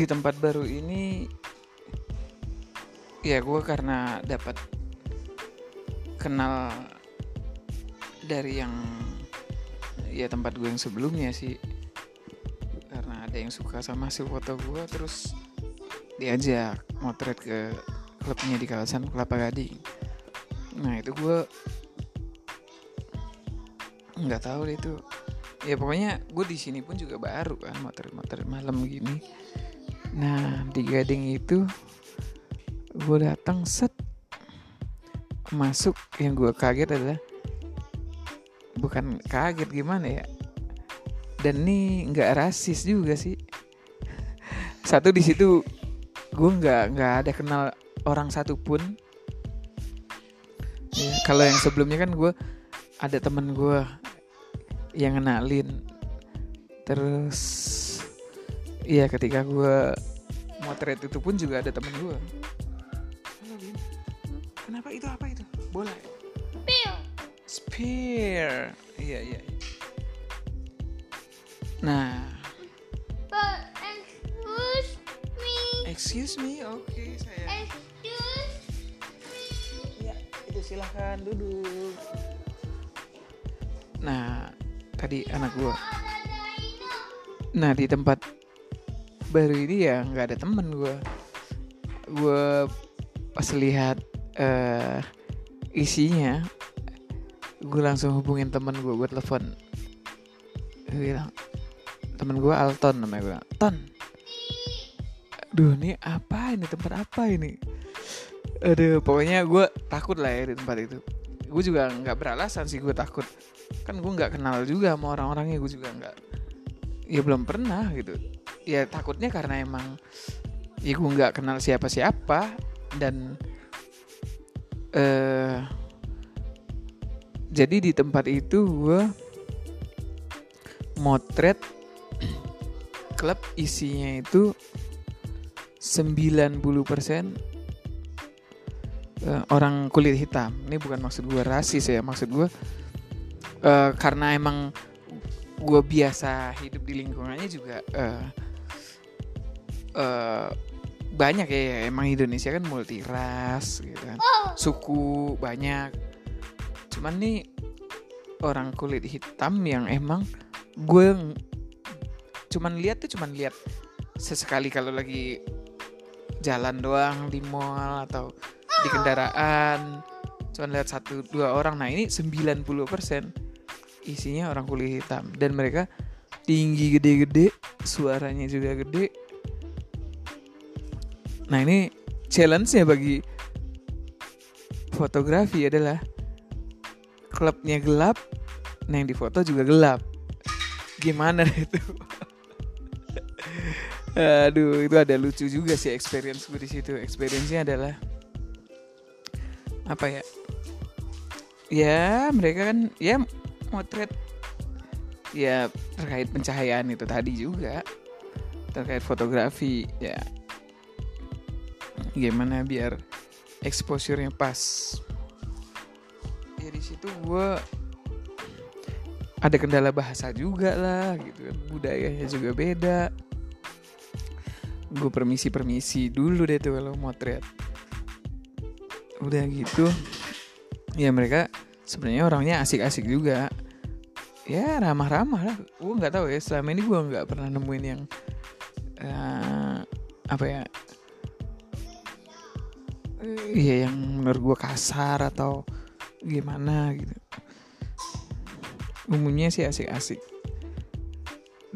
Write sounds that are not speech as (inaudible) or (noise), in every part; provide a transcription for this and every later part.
di tempat baru ini ya gue karena dapat kenal dari yang ya tempat gue yang sebelumnya sih. Karena ada yang suka sama hasil foto gue terus diajak motret ke klubnya di kawasan Kelapa Gading. Nah itu gue nggak tahu deh itu. Ya pokoknya gue di sini pun juga baru kan motret-motret malam gini nah di Gading itu gue datang set. Masuk yang gue kaget adalah bukan kaget gimana ya? Dan ini nggak rasis juga sih. Satu di situ gue nggak nggak ada kenal orang satupun ya, kalau yang sebelumnya kan gue ada temen gue yang kenalin terus iya ketika gue motret itu pun juga ada temen gue kenapa itu? Apa itu? Bola ya? spear. Iya iya iya. nah. But excuse me. excuse me? Oke saya Excuse ya itu silahkan duduk. Nah tadi anak dino. nah di tempat baru ini ya nggak ada temen gua. Gua pas lihat eh isinya gue langsung hubungin temen gue gue telepon. Gua bilang temen gue Alton namanya gue Ton Duh ini apa? Ini tempat apa ini? Aduh pokoknya gue takut lah ya di tempat itu. Gue juga nggak beralasan sih gue takut. Kan gue nggak kenal juga sama orang-orangnya Gue juga nggak Ya belum pernah gitu Ya takutnya karena emang Ya gue nggak kenal siapa-siapa Dan eh Jadi di tempat itu gue Motret (clears throat) Klub isinya itu 90% eh, orang kulit hitam. Ini bukan maksud gue rasis ya, maksud gue eh, karena emang gue biasa hidup di lingkungannya juga eh, eh, banyak ya. Emang Indonesia kan multi ras, gitu kan. suku banyak. Cuman nih orang kulit hitam yang emang gue cuman lihat tuh cuman lihat sesekali kalau lagi jalan doang di mall atau di kendaraan cuman lihat satu dua orang nah ini 90% isinya orang kulit hitam dan mereka tinggi gede-gede suaranya juga gede nah ini challenge-nya bagi fotografi adalah klubnya gelap nah yang difoto juga gelap gimana (laughs) itu Aduh, itu ada lucu juga sih experience gue di situ. Experience-nya adalah apa ya? Ya, mereka kan ya motret ya terkait pencahayaan itu tadi juga. Terkait fotografi ya. Gimana biar exposure-nya pas. Ya di situ gue ada kendala bahasa juga lah gitu kan. Budayanya juga beda gue permisi permisi dulu deh tuh kalau motret udah gitu ya mereka sebenarnya orangnya asik-asik juga ya ramah-ramah lah gue nggak tahu ya selama ini gue nggak pernah nemuin yang eh, apa ya Iya yang menurut gue kasar atau gimana gitu. Umumnya sih asik-asik.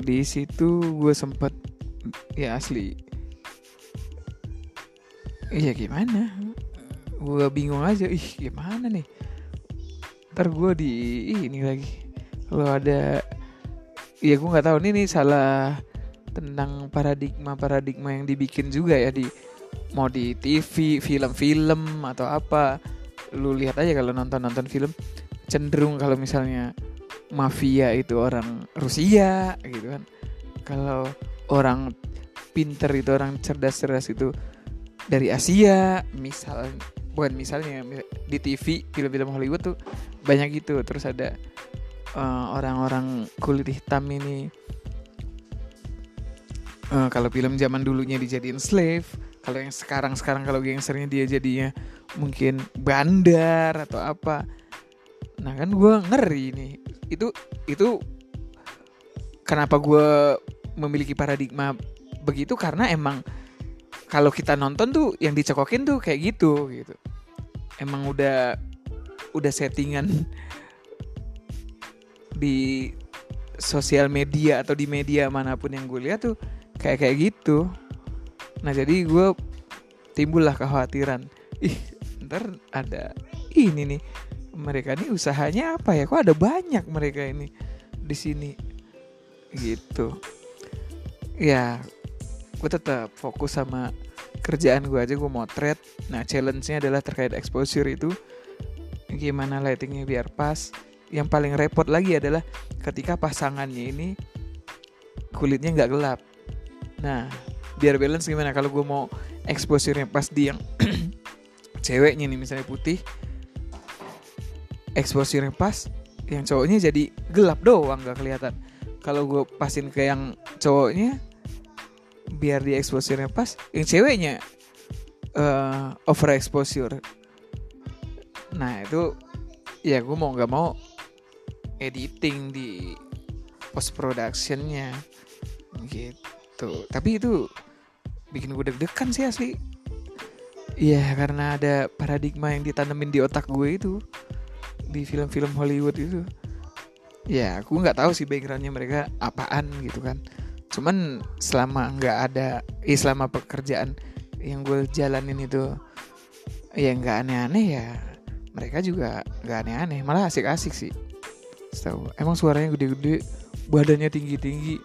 Di situ gue sempet ya asli. Iya gimana? Gue bingung aja ih gimana nih? Ntar gue di ini lagi. Kalau ada ya gue nggak tahu nih nih salah tentang paradigma paradigma yang dibikin juga ya di mau di TV film-film atau apa lu lihat aja kalau nonton nonton film cenderung kalau misalnya mafia itu orang Rusia gitu kan. Kalau orang pinter itu orang cerdas-cerdas itu dari Asia misal bukan misalnya di TV film-film Hollywood tuh banyak gitu. Terus ada eh, orang-orang kulit hitam ini Eh, kalau film zaman dulunya dijadiin slave kalau yang sekarang sekarang kalau gangsternya dia jadinya mungkin bandar atau apa. Nah kan gue ngeri nih. Itu itu kenapa gue memiliki paradigma begitu? Karena emang kalau kita nonton tuh yang dicekokin tuh kayak gitu gitu. Emang udah udah settingan di sosial media atau di media mana pun yang gue lihat tuh kayak kayak gitu nah jadi gue timbullah kekhawatiran. Ih ntar ada ini nih. Mereka ini usahanya apa ya? Kok ada banyak mereka ini di sini? Gitu. Ya gue tetap fokus sama kerjaan gue aja gue motret. Nah challenge-nya adalah terkait exposure itu. Gimana lightingnya biar pas. Yang paling repot lagi adalah ketika pasangannya ini kulitnya nggak gelap. Nah biar balance gimana? Kalau gue mau exposure-nya pas di yang (clears throat) ceweknya nih misalnya putih exposure-nya pas yang cowoknya jadi gelap doang nggak kelihatan. Kalau gue pasin ke yang cowoknya biar di exposure-nya pas yang ceweknya uh, over exposure nah itu ya gue mau nggak mau editing di post productionnya gitu. Tapi itu bikin gue deg-degan sih asli Iya karena ada paradigma yang ditanemin di otak gue itu di film-film Hollywood itu. Ya aku nggak tahu sih backgroundnya mereka apaan gitu kan. Cuman selama nggak ada, eh, selama pekerjaan yang gue jalanin itu ya nggak aneh-aneh ya mereka juga nggak aneh-aneh malah asik-asik sih. Tahu emang suaranya gede-gede, badannya tinggi-tinggi,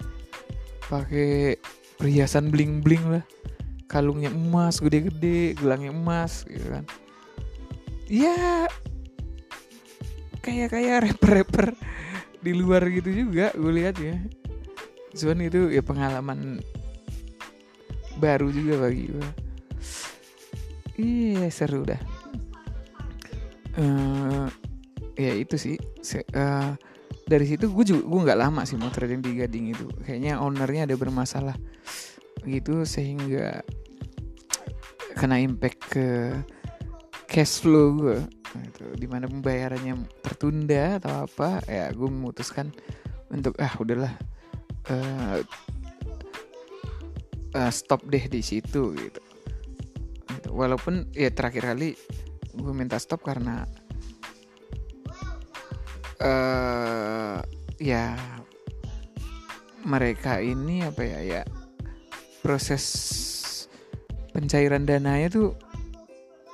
pakai perhiasan bling-bling lah kalungnya emas gede-gede gelangnya emas gitu kan. Ya kayak kayak rapper-rapper di luar gitu juga gue lihat ya. Cuman itu ya pengalaman baru juga bagi gue iya seru dah. Uh, ya itu sih. Se uh, dari situ gue juga gue nggak lama sih mau trading di Gading itu. Kayaknya ownernya ada bermasalah gitu sehingga kena impact ke cash flow gue gitu. di mana pembayarannya tertunda atau apa ya gue memutuskan untuk ah udahlah uh, uh, stop deh di situ gitu. gitu walaupun ya terakhir kali gue minta stop karena uh, ya mereka ini apa ya ya proses pencairan dananya tuh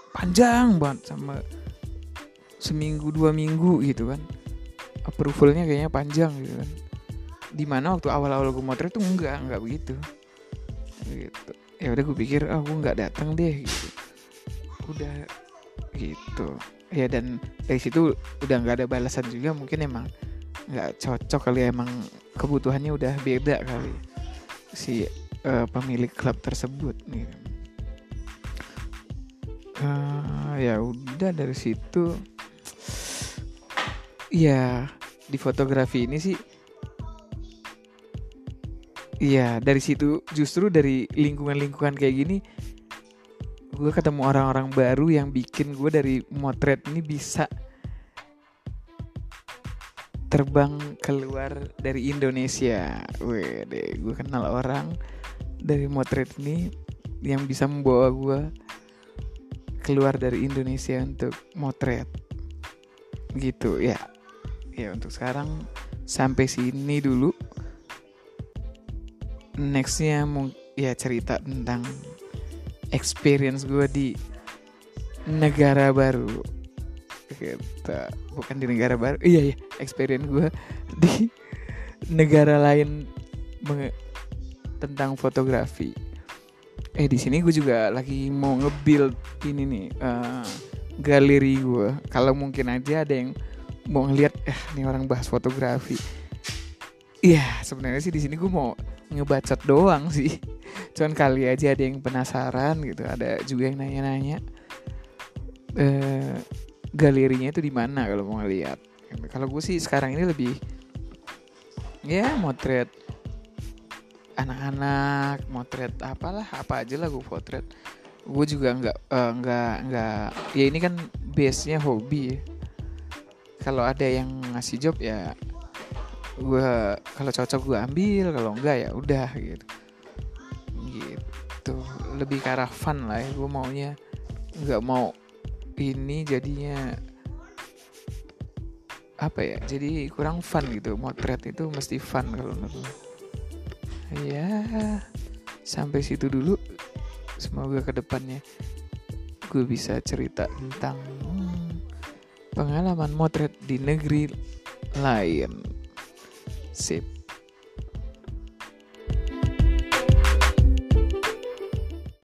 panjang banget sama seminggu dua minggu gitu kan. Approvalnya kayaknya panjang gitu kan. Di mana waktu awal-awal gue motret tuh enggak enggak begitu. Gitu. Ya udah gue pikir ah oh, nggak datang deh gitu. Udah gitu. Ya dan dari situ udah nggak ada balasan juga mungkin emang nggak cocok kali ya, emang kebutuhannya udah beda kali si uh, pemilik klub tersebut nih uh, ya udah dari situ ya di fotografi ini sih Iya dari situ justru dari lingkungan-lingkungan kayak gini gue ketemu orang-orang baru yang bikin gue dari motret ini bisa terbang keluar dari Indonesia. Wede, gue kenal orang dari motret ini yang bisa membawa gue keluar dari Indonesia untuk motret. Gitu ya. Ya untuk sekarang sampai sini dulu. Nextnya ya cerita tentang experience gue di negara baru. Kita bukan di negara baru. Iya iya. Experience gue (laughs) di negara lain tentang fotografi eh di sini gue juga lagi mau nge-build ini nih uh, galeri gue kalau mungkin aja ada yang mau ngeliat eh nih orang bahas fotografi. Iya sebenarnya sih di sini gue mau ngebacot doang sih. Cuman kali aja ada yang penasaran gitu ada juga yang nanya-nanya. Uh, galerinya itu di mana kalau mau ngeliat? Kalau gue sih sekarang ini lebih ya motret anak-anak motret apalah apa aja lah gue potret. Gue juga nggak eh, nggak nggak ya ini kan base nya hobi ya. kalau ada yang ngasih job ya gue kalau cocok gue ambil kalau enggak ya udah gitu. Gitu. Lebih ke arah fun lah ya gue maunya nggak mau ini jadinya apa ya jadi kurang fun gitu. Motret itu mesti fun kalau menurut gue ya sampai situ dulu. Semoga ke depannya gue bisa cerita tentang pengalaman motret di negeri lain. Sip